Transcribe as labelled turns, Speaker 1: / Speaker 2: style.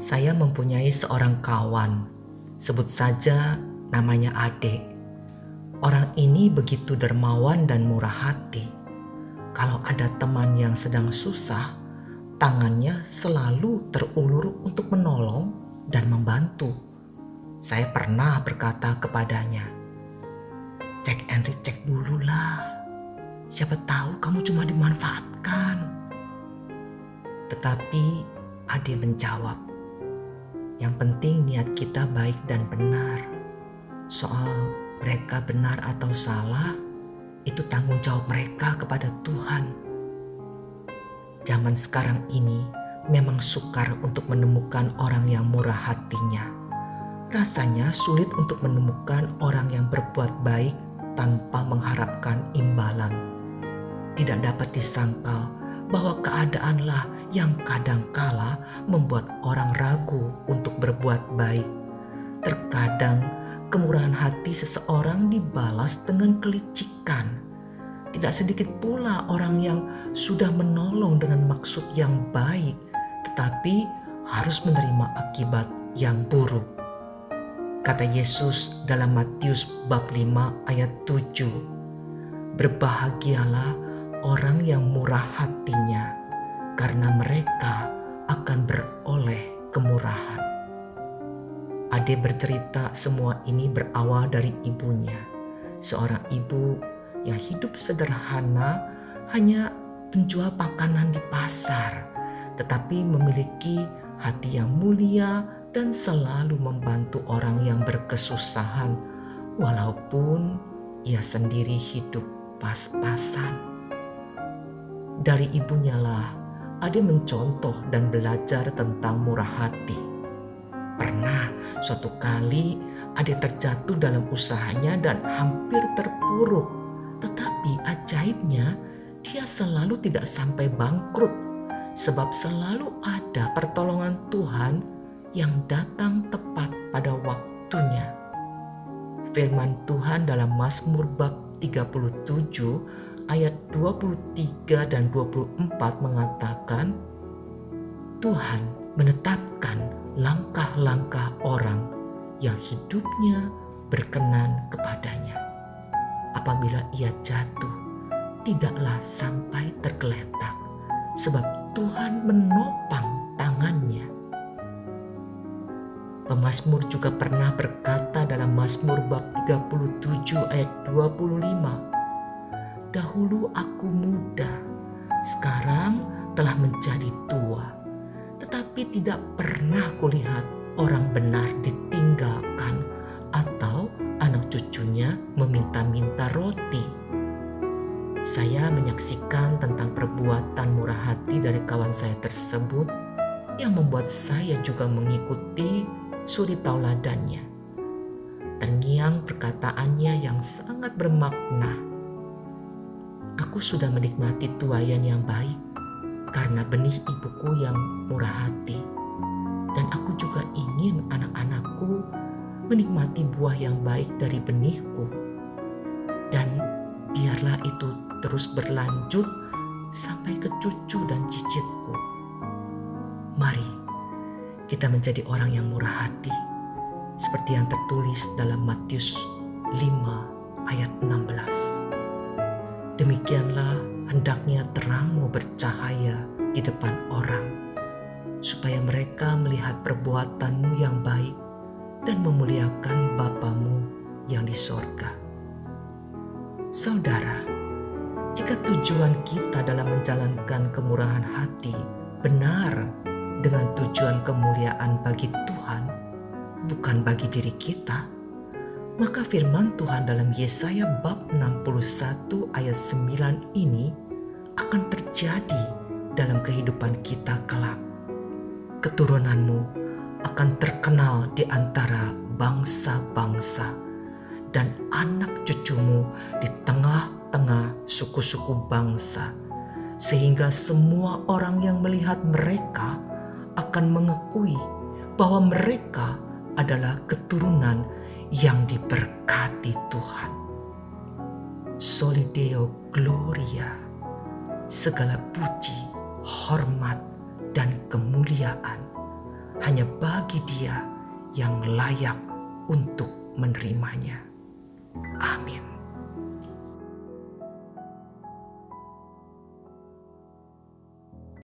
Speaker 1: Saya mempunyai seorang kawan, sebut saja namanya Ade. Orang ini begitu dermawan dan murah hati. Kalau ada teman yang sedang susah, tangannya selalu terulur untuk menolong dan membantu. Saya pernah berkata kepadanya, "Cek and recheck dulu lah. Siapa tahu kamu cuma dimanfaatkan." Tetapi Ade menjawab, "Yang penting niat kita baik dan benar. Soal mereka benar atau salah, itu tanggung jawab mereka kepada Tuhan." Zaman sekarang ini memang sukar untuk menemukan orang yang murah hatinya. Rasanya sulit untuk menemukan orang yang berbuat baik tanpa mengharapkan imbalan. Tidak dapat disangkal bahwa keadaanlah yang kadangkala membuat orang ragu untuk berbuat baik. Terkadang kemurahan hati seseorang dibalas dengan kelicikan. Tidak sedikit pula orang yang sudah menolong dengan maksud yang baik, tetapi harus menerima akibat yang buruk. Kata Yesus dalam Matius bab 5 ayat 7, Berbahagialah orang yang murah hatinya, karena mereka akan beroleh kemurahan. Ade bercerita semua ini berawal dari ibunya, seorang ibu yang hidup sederhana hanya penjual makanan di pasar, tetapi memiliki hati yang mulia dan selalu membantu orang yang berkesusahan, walaupun ia sendiri hidup pas-pasan. Dari ibunya lah Ade mencontoh dan belajar tentang murah hati. Pernah suatu kali Ade terjatuh dalam usahanya dan hampir terpuruk. Tetapi ajaibnya dia selalu tidak sampai bangkrut sebab selalu ada pertolongan Tuhan yang datang tepat pada waktunya. Firman Tuhan dalam Mazmur bab 37 ayat 23 dan 24 mengatakan, Tuhan menetapkan langkah-langkah orang yang hidupnya berkenan kepadanya. Apabila ia jatuh, tidaklah sampai tergeletak, sebab Tuhan menopang tangannya. Pemasmur juga pernah berkata dalam Mazmur bab 37 ayat 25, Dahulu aku muda, sekarang telah menjadi tua, tetapi tidak pernah kulihat orang benar ditinggalkan atau anak cucunya meminta-minta roti. Saya menyaksikan tentang perbuatan murah hati dari kawan saya tersebut yang membuat saya juga mengikuti suri tauladannya. Terngiang perkataannya yang sangat bermakna Aku sudah menikmati tuayan yang baik karena benih ibuku yang murah hati. Dan aku juga ingin anak-anakku menikmati buah yang baik dari benihku. Dan biarlah itu terus berlanjut sampai ke cucu dan cicitku. Mari kita menjadi orang yang murah hati seperti yang tertulis dalam Matius 5 ayat 16. Demikianlah hendaknya terangmu bercahaya di depan orang, supaya mereka melihat perbuatanmu yang baik dan memuliakan Bapamu yang di sorga. Saudara, jika tujuan kita dalam menjalankan kemurahan hati benar dengan tujuan kemuliaan bagi Tuhan, bukan bagi diri kita, maka firman Tuhan dalam Yesaya bab 61 ayat 9 ini akan terjadi dalam kehidupan kita kelak. Keturunanmu akan terkenal di antara bangsa-bangsa dan anak cucumu di tengah-tengah suku-suku bangsa sehingga semua orang yang melihat mereka akan mengakui bahwa mereka adalah keturunan yang diberkati Tuhan. Solideo Gloria, segala puji, hormat, dan kemuliaan hanya bagi Dia yang layak untuk menerimanya. Amin.